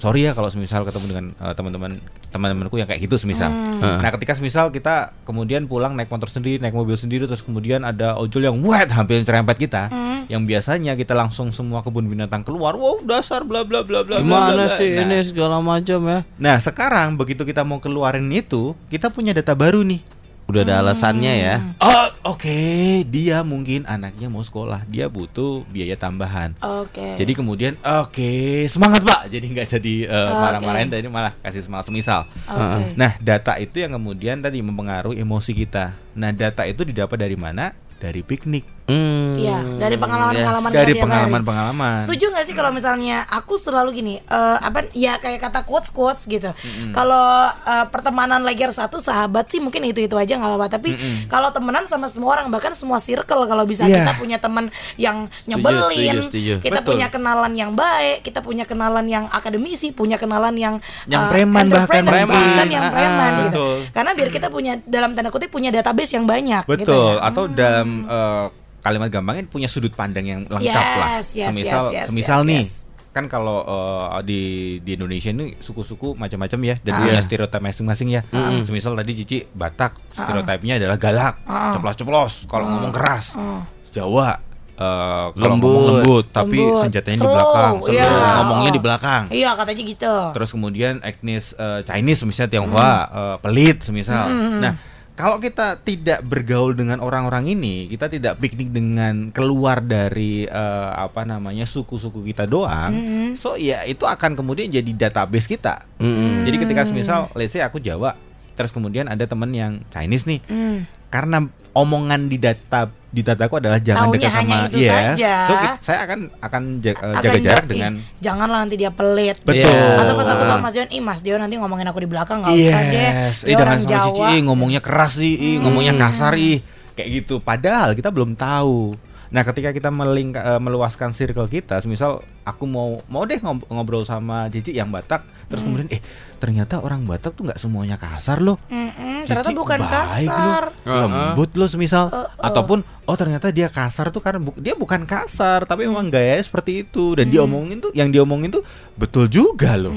sorry ya kalau semisal ketemu dengan eh, teman-teman teman-temanku yang kayak gitu semisal. Nah ketika semisal kita kemudian pulang naik motor sendiri naik mobil sendiri terus kemudian ada ojol yang wet hampir cerempet kita yang biasanya kita langsung semua kebun binatang keluar wow dasar bla bla bla bla bla, bla,
Gimana
bla."
sih
Nah,
ini segala macam ya?
Nah sekarang begitu kita mau keluarin itu Kita punya data baru nih
Udah ada alasannya ya.
Oh, oke, dia mungkin anaknya mau sekolah, dia butuh biaya tambahan.
Oke.
Jadi kemudian oke semangat pak, jadi nggak jadi
Oke.
marah-marahin tadi malah kasih semangat semisal.
Oke.
Nah data itu yang kemudian tadi mempengaruhi emosi kita. Nah data itu didapat dari mana? Dari piknik,
Hmm,
Iya, dari pengalaman-pengalaman
dari
sehari-hari.
pengalaman-pengalaman.
Setuju gak sih kalau misalnya aku selalu gini, eh, apa ya kayak kata quotes quotes gitu. Kalau eh, pertemanan layer satu sahabat sih mungkin itu itu aja nggak apa-apa. Tapi kalau temenan sama semua orang bahkan semua circle kalau bisa
Iya.
kita punya teman yang nyebelin,
setuju, setuju.
kita
Betul.
punya kenalan yang baik, kita punya kenalan yang akademisi, punya kenalan yang
Yang
eh,
preman bahkan
mungkin.
bahkan yang
Ah,
preman
ah.
gitu.
Betul.
Karena biar kita punya dalam tanda kutip punya database yang banyak. gitu
Betul.
ya.
Atau dalam eh, kalimat gampangnya punya sudut pandang yang lengkap lah.
Yes, yes,
semisal,
yes, yes,
semisal
yes,
nih.
yes.
Kan kalau eh, di di Indonesia ini suku-suku macam-macam ya dan
Ah.
punya stereotip masing-masing ya. Semisal tadi Cici Batak, stereotipnya adalah galak,
Ah.
ceplos-ceplos, kalau ngomong keras.
Ah.
Jawa eh, kalau
Lembut.
ngomong lembut, tapi
Lembut.
senjatanya di
Slow,
belakang, slow,
iya.
ngomongnya di belakang.
Iya katanya gitu.
Terus kemudian etnis eh, Chinese misalnya Tionghoa eh, pelit semisal. Nah, kalau kita tidak bergaul dengan orang-orang ini, kita tidak piknik dengan keluar dari eh, apa namanya suku-suku kita doang, so ya itu akan kemudian jadi database kita.
Mm-mm.
Jadi ketika semisal, let's say aku Jawa, terus kemudian ada temen yang Chinese nih,
Hmm.
Karena omongan di data di dataku adalah jangan
Taunya
dekat sama
itu
yes.
saja.
So saya akan akan ja- eh,
Akan
jaga jarak
ja-
dengan
janganlah nanti dia pelit.
Betul.
Iya.
Atau pas aku
Ah.
tau Mas Dion, ih Mas Dion nanti ngomongin aku di belakang nggak usah deh.
Yes,
Dia
eh
orang
sama
Jawa.
Cici, ngomongnya keras sih, ih, ngomongnya kasar ih, kayak gitu. Padahal kita belum tahu. Nah, ketika kita meling eh, meluaskan circle kita, misal aku mau mau deh ngob- ngobrol sama Cici yang Batak, terus kemudian eh ternyata orang Batak tuh nggak semuanya kasar loh.
Mm-mm, ternyata
Cici
bukan
baik
kasar.
loh, lembut loh semisal
Uh, uh.
ataupun oh ternyata dia kasar tuh karena bu- dia bukan kasar tapi memang gayanya seperti itu dan dia omongin tuh yang diomongin tuh betul juga loh.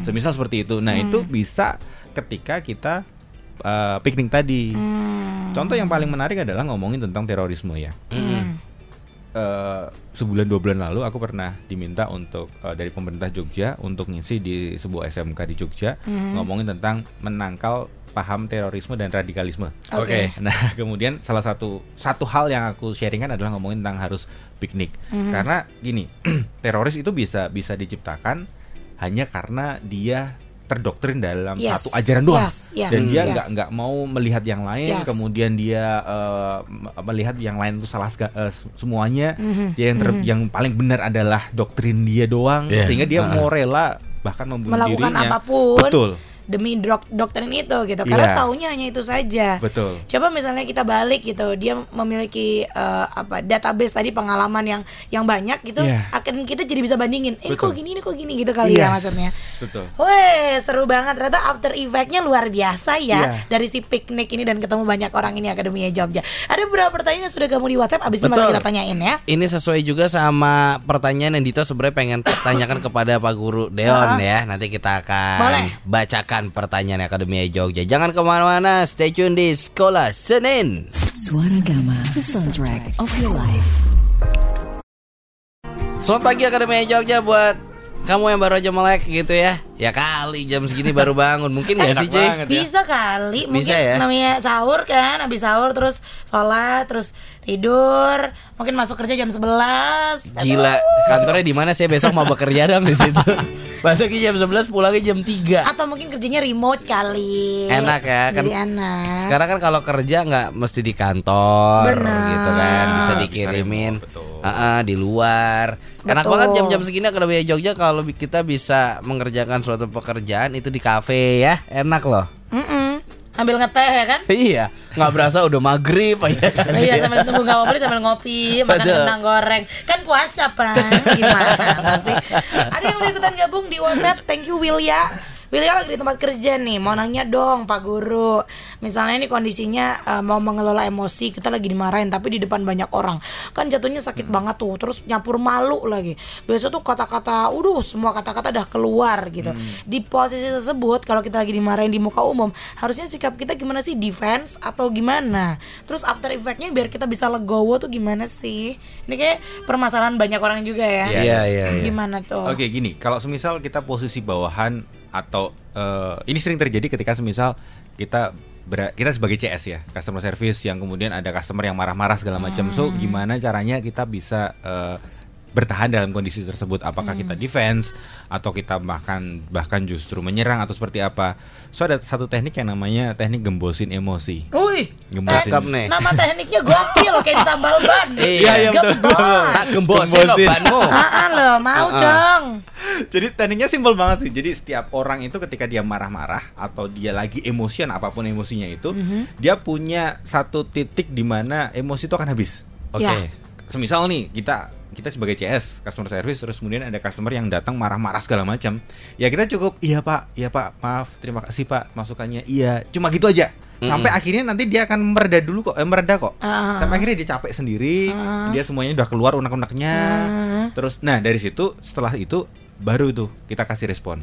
Semisal seperti itu. Nah, itu bisa ketika kita uh, piknik tadi.
Hmm.
Contoh yang paling menarik adalah ngomongin tentang terorisme ya.
Hmm.
Eh, sebulan dua bulan lalu aku pernah diminta untuk eh, dari pemerintah Jogja untuk ngisi di sebuah SMK di Jogja
Hmm.
ngomongin tentang menangkal paham terorisme dan radikalisme.
Oke.
Nah, (laughs) kemudian salah satu satu hal yang aku sharingkan adalah ngomongin tentang harus piknik.
Hmm.
Karena gini, (clears throat) teroris itu bisa bisa diciptakan hanya karena dia terdoktrin dalam
Yes.
satu ajaran doang
Yes, yes,
dan dia
yes.
nggak nggak mau melihat yang lain
Yes.
kemudian dia eh, m- melihat yang lain itu salah sega- eh, s- semuanya
Mhm.
dia yang ter- yang paling benar adalah doktrin dia doang
Iya.
sehingga dia
Ah.
mau rela bahkan membunuh
Melakukan
dirinya
apa pun.
betul
Demi dok doktrin itu gitu. Karena
Iya.
taunya hanya itu saja.
betul
Coba misalnya kita balik gitu, dia memiliki eh, apa database tadi pengalaman yang yang banyak gitu,
Iya.
akan kita jadi bisa bandingin. Eh kok gini, ini kok gini gitu kali ya
Yes,
maksudnya.
betul
Weh, seru banget ternyata after effectnya luar biasa ya
Iya.
dari si piknik ini dan ketemu banyak orang ini Akademia Jogja. Ada beberapa pertanyaan yang sudah kamu di WhatsApp, abis ini
Betul.
kita tanyain ya.
Ini sesuai juga sama pertanyaan yang Dito sebenarnya pengen tanyakan (coughs) kepada Pak Guru Deon ya. Nanti kita akan
Boleh.
bacakan pertanyaan Akademia Jogja. Jangan ke mana-mana, stay tune di Sekolah Senin.
Suara Gama, the soundtrack of your life.
Selamat pagi Akademia Jogja buat kamu yang baru aja melek gitu ya. Ya kali jam segini baru bangun. Mungkin gak
Enak
sih, Cuy?
ya.
Bisa kali, mungkin
Bisa ya?
namanya sahur kan, habis sahur terus sholat, terus tidur, mungkin masuk kerja jam 11
Gila, kantornya di mana sih besok mau bekerja dong di situ. (laughs) Masuknya jam 11, pulangnya jam 3.
Atau mungkin kerjanya remote kali.
Enak ya, kan-
Jadi enak.
Sekarang kan kalau kerja nggak mesti di kantor
Benar.
gitu kan, bisa
Bisa
dikirimin
remote, betul.
Heeh, di luar. Enak
Betul.
banget jam-jam segini Akademia Jogja kalau kita bisa mengerjakan suatu pekerjaan itu di kafe ya. Enak loh.
Mm-mm. Ambil ngeteh ya kan?
Iya, nggak berasa udah maghrib (laughs) ya kan.
iya sambil tunggu nggak ngobrol sambil ngopi makan kentang goreng kan puasa pan gimana sih ada yang udah ikutan gabung di WhatsApp thank you Wilya Wilya lagi di tempat kerja nih mau nanya dong Pak Guru. Misalnya ini kondisinya eh, mau mengelola emosi kita lagi dimarahin tapi di depan banyak orang. Kan jatuhnya sakit banget tuh terus nyampur malu lagi. Biasa tuh kata-kata udah semua kata-kata udah keluar gitu. Di posisi tersebut kalau kita lagi dimarahin di muka umum harusnya sikap kita gimana sih? Defense atau gimana? Terus after effectnya biar kita bisa legowo tuh gimana sih? Ini kayak permasalahan banyak orang juga ya.
Iya, iya, iya.
gimana tuh?
Oke gini, kalau semisal kita posisi bawahan atau eh, ini sering terjadi ketika semisal kita ber- kita sebagai CS ya, customer service yang kemudian ada customer yang marah-marah segala macam. So, gimana caranya kita bisa eh, bertahan dalam kondisi tersebut? Apakah kita defense atau kita bahkan bahkan justru menyerang atau seperti apa? So, ada satu teknik yang namanya teknik gembosin emosi.
Wih,
Gembosin.
Nih.
nama tekniknya gokil kayak ditambal ban.
Iya,
iya, betul, betul, betul.
Tak gembosin
Gembosin.
banmu. (laughs)
Ah, lo mau
Ah, ah.
dong.
Jadi tekniknya simpel banget sih. Jadi setiap orang itu ketika dia marah-marah atau dia lagi emosian apa pun emosinya itu, dia punya satu titik di mana emosi itu akan habis.
Oke.
Ya.
Semisal nih kita kita sebagai CS customer service terus kemudian ada customer yang datang marah-marah segala macam. Ya kita cukup iya Pak, iya Pak, maaf, terima kasih Pak masukannya. Iya, cuma gitu aja. Sampai akhirnya nanti dia akan mereda dulu kok, eh, mereda kok.
Ah.
Sampai akhirnya dia capek sendiri, dia semuanya udah keluar unek-uneknya.
Ah.
Terus nah dari situ setelah itu baru tuh kita kasih respon.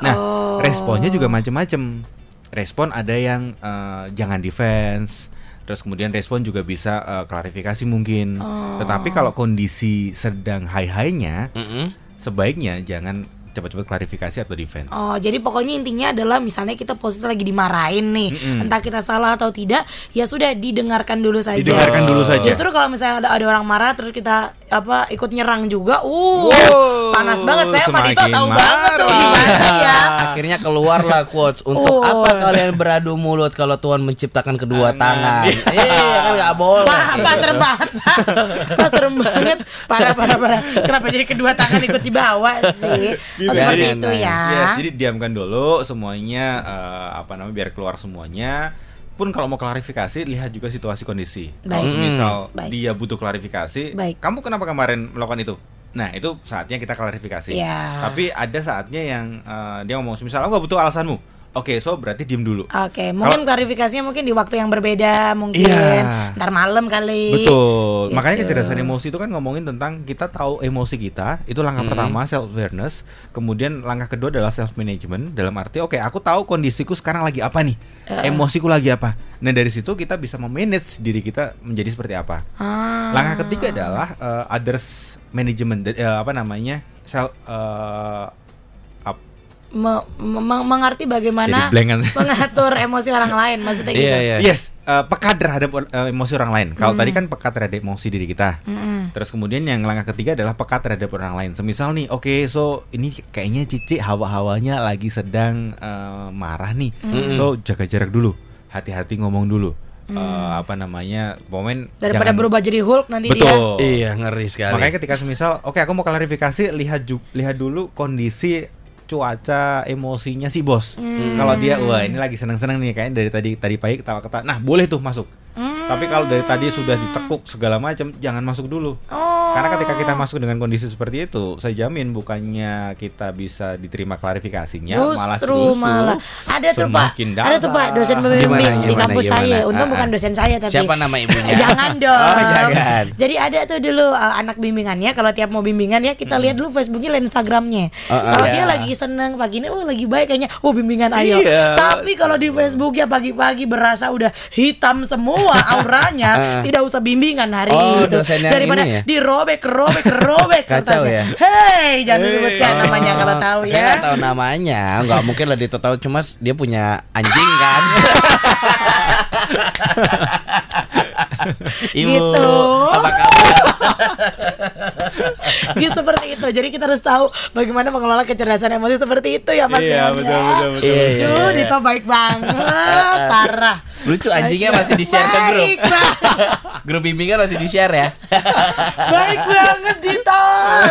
Nah,
Oh.
responnya juga macam-macam. Respon ada yang eh, jangan defense, terus kemudian respon juga bisa eh, klarifikasi mungkin.
Oh.
Tetapi kalau kondisi sedang high-high-nya,
Mm-mm.
sebaiknya jangan cepat-cepat klarifikasi atau defense.
Oh, jadi pokoknya intinya adalah misalnya kita posisi lagi dimarahin nih,
Mm-mm.
entah kita salah atau tidak, ya sudah didengarkan dulu saja.
Didengarkan dulu saja.
Justru kalau misalnya ada, ada orang marah terus kita apa ikut nyerang juga, uh,
Wow,
panas banget saya sama Dito
semakin
tahu banget tuh
marah.
gimana ya.
Akhirnya keluarlah quotes untuk
Oh.
apa kalian beradu mulut kalau Tuhan menciptakan kedua
Tangan.
tangan. Iya kan nggak boleh.
Wah, Pak serem banget, Pak. Pak serem banget. Parah, parah, parah. Kenapa jadi kedua tangan ikut dibawa sih? Oh, seperti
jadi.
itu ya.
Yes, jadi diamkan dulu semuanya eh, apa namanya biar keluar semuanya. Pun kalau mau klarifikasi lihat juga situasi kondisi. Kalau
Baik.
misal
Hmm. Baik.
dia butuh klarifikasi,
Baik.
kamu kenapa kemarin melakukan itu? Nah itu saatnya kita klarifikasi.
Iya.
Tapi ada saatnya yang eh, dia ngomong, misal aku nggak butuh alasanmu. Oke, so berarti diem dulu.
Oke, mungkin klarifikasinya mungkin di waktu yang berbeda, mungkin
Iya.
ntar malam kali.
Betul.
Gitu.
Makanya kecerdasan emosi itu kan ngomongin tentang kita tahu emosi kita. Itu langkah pertama self awareness. Kemudian langkah kedua adalah self management. Dalam arti oke aku tahu kondisiku sekarang lagi apa nih. Emosiku lagi apa. Nah dari situ kita bisa memanage diri kita menjadi seperti apa.
Ah.
Langkah ketiga adalah eh, others management. eh, apa namanya self eh, ap-
Me- me- mengerti bagaimana
kan. (laughs)
mengatur emosi orang lain maksudnya gitu.
Iya iya.
Yes, eh, peka terhadap eh, emosi orang lain. Kalau tadi kan peka terhadap emosi diri kita.
Mm-mm.
Terus kemudian yang langkah ketiga adalah peka terhadap orang lain. Semisal nih, oke, so ini kayaknya Cici hawa-hawanya lagi sedang eh, marah nih. So jaga jarak dulu, hati-hati ngomong dulu. Eh, apa namanya, momen
Daripada
jangan-
berubah jadi Hulk nanti dia.
Betul.
Iya ngeri sekali.
Makanya ketika semisal, oke aku mau klarifikasi, lihat ju- lihat dulu kondisi cuaca emosinya si bos.
Hmm.
Kalau dia wah ini lagi seneng-seneng nih kayaknya dari tadi tadi pagi ketawa-ketawa. Nah, boleh tuh masuk.
Hmm.
Tapi kalau dari tadi sudah ditekuk segala macam, jangan masuk dulu.
Oh.
Karena ketika kita masuk dengan kondisi seperti itu, saya jamin bukannya kita bisa diterima klarifikasinya, malah
Justru
justru
malah ada tuh pak, ada tuh pak dosen pembimbing
Gimana,
di kampus
gimana?
saya. Untung
Ah,
bukan
ah.
dosen saya tapi.
Siapa nama ibunya? (laughs)
jangan dong.
Oh, jangan.
Jadi ada tuh dulu uh, anak bimbingannya kalau tiap mau bimbingan ya kita lihat dulu Facebooknya dan Instagramnya.
Ah, ah.
kalau
Iya.
dia lagi seneng pagi ini, oh lagi baik kayaknya, oh bimbingan ayo.
Iya.
Tapi kalau di Facebooknya pagi-pagi berasa udah hitam semua auranya, (laughs)
Ah.
tidak usah bimbingan hari
Oh,
itu. Daripada
ya?
dirobek, robek, (laughs) robek
Kacau ya?
Hei, jangan disebutkan
Hei.
namanya kalau tahu
Saya
ya.
nggak tahu namanya, nggak mungkin lah Dito tahu cuma dia punya anjing kan. (laughs) (laughs) Ibu,
Gitu.
apa kabar? (laughs)
gitu seperti itu. Jadi kita harus tahu bagaimana mengelola kecerdasan emosi seperti itu ya Mas.
Iya, betul,
ya.
betul, betul.
Iya, iya, iya.
Dito baik banget, (laughs) parah.
Lucu anjingnya masih di share ke grup. Grup bimbingan masih di share ya.
Baik banget Dito.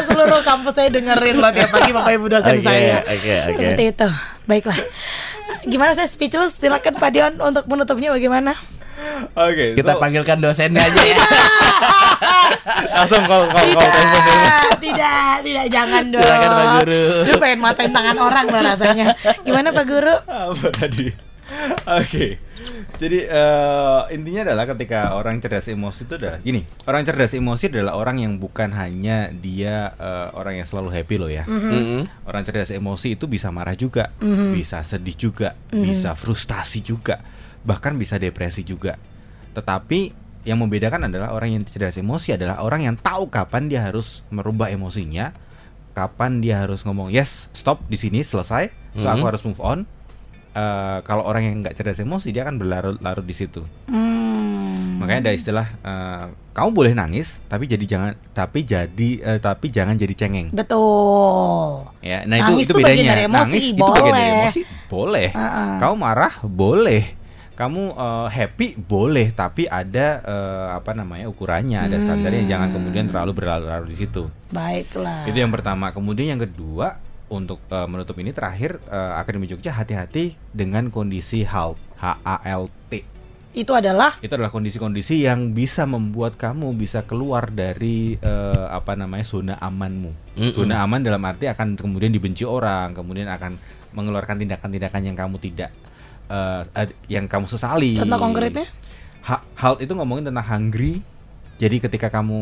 Seluruh kampus saya dengerin loh tiap pagi Bapak Ibu dosen
Oke,
saya.
oke, oke.
Seperti itu. Baiklah. Gimana saya speechless? Silakan Pak Dion untuk menutupnya bagaimana?
Oke,
Kita
so,
panggilkan dosennya aja ya. (laughs)
langsung call call call telepon dulu.
Tidak, tidak, tidak, jangan dong.
Silakan, Pak Guru.
Lu pengen matain tangan orang loh rasanya. Gimana Pak Guru?
apa tadi? Oke. Jadi eh, intinya adalah ketika orang cerdas emosi itu adalah gini, orang cerdas emosi adalah orang yang bukan hanya dia eh, orang yang selalu happy loh ya.
Mm-mm.
Orang cerdas emosi itu bisa marah juga, bisa sedih juga, bisa frustasi juga, bahkan bisa depresi juga. Tetapi yang membedakan adalah orang yang cerdas emosi adalah orang yang tahu kapan dia harus merubah emosinya, kapan dia harus ngomong yes, stop di sini selesai, so aku
Mhm.
harus move on. eh, kalau orang yang nggak cerdas emosi dia akan berlarut-larut di situ.
Hmm.
Makanya ada istilah eh, kamu boleh nangis tapi jadi jangan tapi jadi eh, tapi jangan jadi cengeng.
Betul.
Ya, nah
Nangis
itu itu bedanya.
dari emosi,
nangis itu bagian dari
boleh.
emosi, boleh.
Heeh.
Kamu marah, boleh. Kamu eh, happy, boleh. Tapi ada eh, apa namanya ukurannya, ada standarnya.
Hmm.
Jangan kemudian terlalu berlarut-larut di situ.
Baiklah.
Itu yang pertama. Kemudian yang kedua, untuk eh, menutup ini terakhir eh, Akademi Jogja hati-hati dengan kondisi HALT, H A L T.
Itu adalah
Itu adalah kondisi-kondisi yang bisa membuat kamu bisa keluar dari eh, apa namanya zona amanmu.
Mm-mm.
Zona aman dalam arti akan kemudian dibenci orang, kemudian akan mengeluarkan tindakan-tindakan yang kamu tidak eh, eh, yang kamu sesali.
contoh konkretnya?
Ha- HALT itu ngomongin tentang hungry. Jadi ketika kamu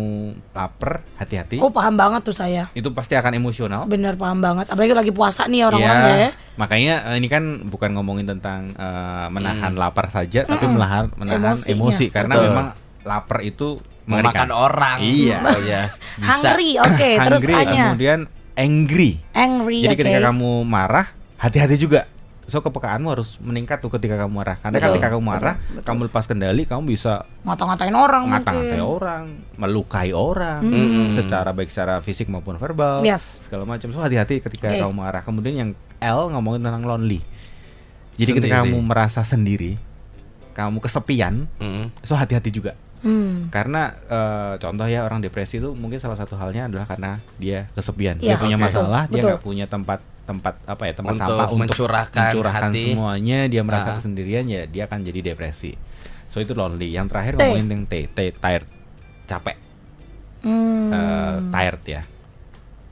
lapar, hati-hati.
Oh, paham banget tuh saya.
Itu pasti akan emosional.
Bener paham banget. Apalagi lagi puasa nih orang-orang
Iya,
ya.
Makanya eh, ini kan bukan ngomongin tentang eh, menahan lapar saja, tapi menahan menahan
Emosinya.
emosi karena
Betul.
memang lapar itu
Memakan
mengerikan.
orang.
Iya. (laughs)
Oh, ya. Bisa.
Hungry, oke. (clears throat) terus
Hungry,
A-nya.
kemudian angry.
Angry,
Jadi
oke.
ketika kamu marah, hati-hati juga. So kepekaanmu harus meningkat tuh ketika kamu marah. Karena
Betul,
ketika kamu marah,
betul, betul.
kamu lepas kendali, kamu bisa
Ngata-ngatain orang
ngata-ngatai
mungkin.
orang, melukai orang,
Hmm.
secara baik secara fisik maupun verbal,
Yes.
segala macam. So hati-hati ketika
Oke.
kamu marah. Kemudian yang L ngomongin tentang lonely. Jadi ketika
Sendiri.
kamu merasa sendiri, kamu kesepian,
Mm-mm.
so hati-hati juga.
Hmm.
Karena eh, contoh ya orang depresi itu mungkin salah satu halnya adalah karena dia kesepian.
Iya,
dia punya
oke.
masalah, dia
Betul.
nggak punya tempat tempat apa ya tempat
Untuk
sampah untuk
mencurahkan
mencurahkan
hati.
semuanya. Dia merasa
Ah.
kesendirian ya dia akan jadi depresi. So itu lonely. Yang terakhir
T.
ngomongin yang T, T tired, capek,
Hmm.
eh, tired ya.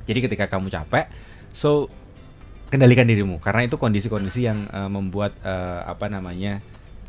Jadi ketika kamu capek, so kendalikan dirimu karena itu kondisi-kondisi yang eh, membuat eh, apa namanya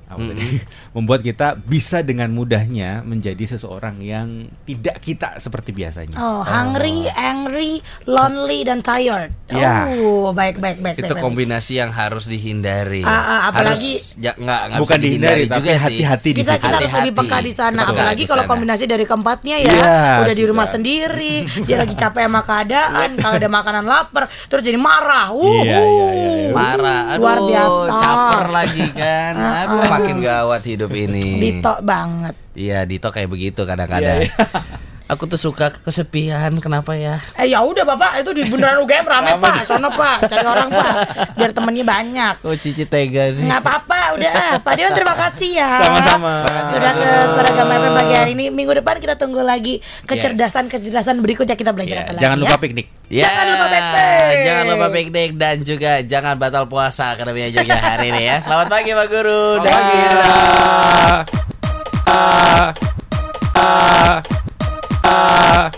apa
Mm-mm.
tadi? membuat kita bisa dengan mudahnya menjadi seseorang yang tidak kita seperti biasanya.
Oh, hungry, angry, lonely dan tired.
Iya.
Oh, baik baik baik.
Itu
baik, baik.
kombinasi yang harus dihindari.
Ah, ah, apalagi-
Harus, ya, nggak, nggak
Bukan dihindari, tapi
juga sih.
hati-hati di
kita kita harus
Hati-hati.
lebih peka di sana
Betul,
apalagi
di
kalau
sana.
kombinasi dari keempatnya ya
Iya,
udah di rumah
sudah.
sendiri (laughs) dia lagi capek sama keadaan kalau ada makanan lapar terus jadi marah uh
Iya, iya, iya, iya.
Marah, aduh,
Luar biasa.
caper lagi kan. Aduh, makin gawat hidup ini.
Dito banget
Iya, Dito kayak begitu kadang-kadang.
Iya,
Aku tuh suka kesepian, kenapa ya?
eh ya udah bapak itu di bundaran UGM rame pak sono pak cari orang pak biar temennya banyak
Kok Cici tega sih?
nggak apa-apa udah Pak Dion terima kasih ya
Sama-sama.
sudah ke Suara Gama FM pagi hari ini minggu depan kita tunggu lagi kecerdasan kecerdasan berikutnya kita belajar
Iya,
apa lagi
jangan lupa
ya?
piknik.
Ya,
Jangan lupa piknik.
Jangan lupa piknik dan juga jangan batal puasa Akademi Jogja hari ini ya. Selamat pagi Pak Guru.
Selamat pagi.
Dah.
Dadah. Ah, ah, Uh...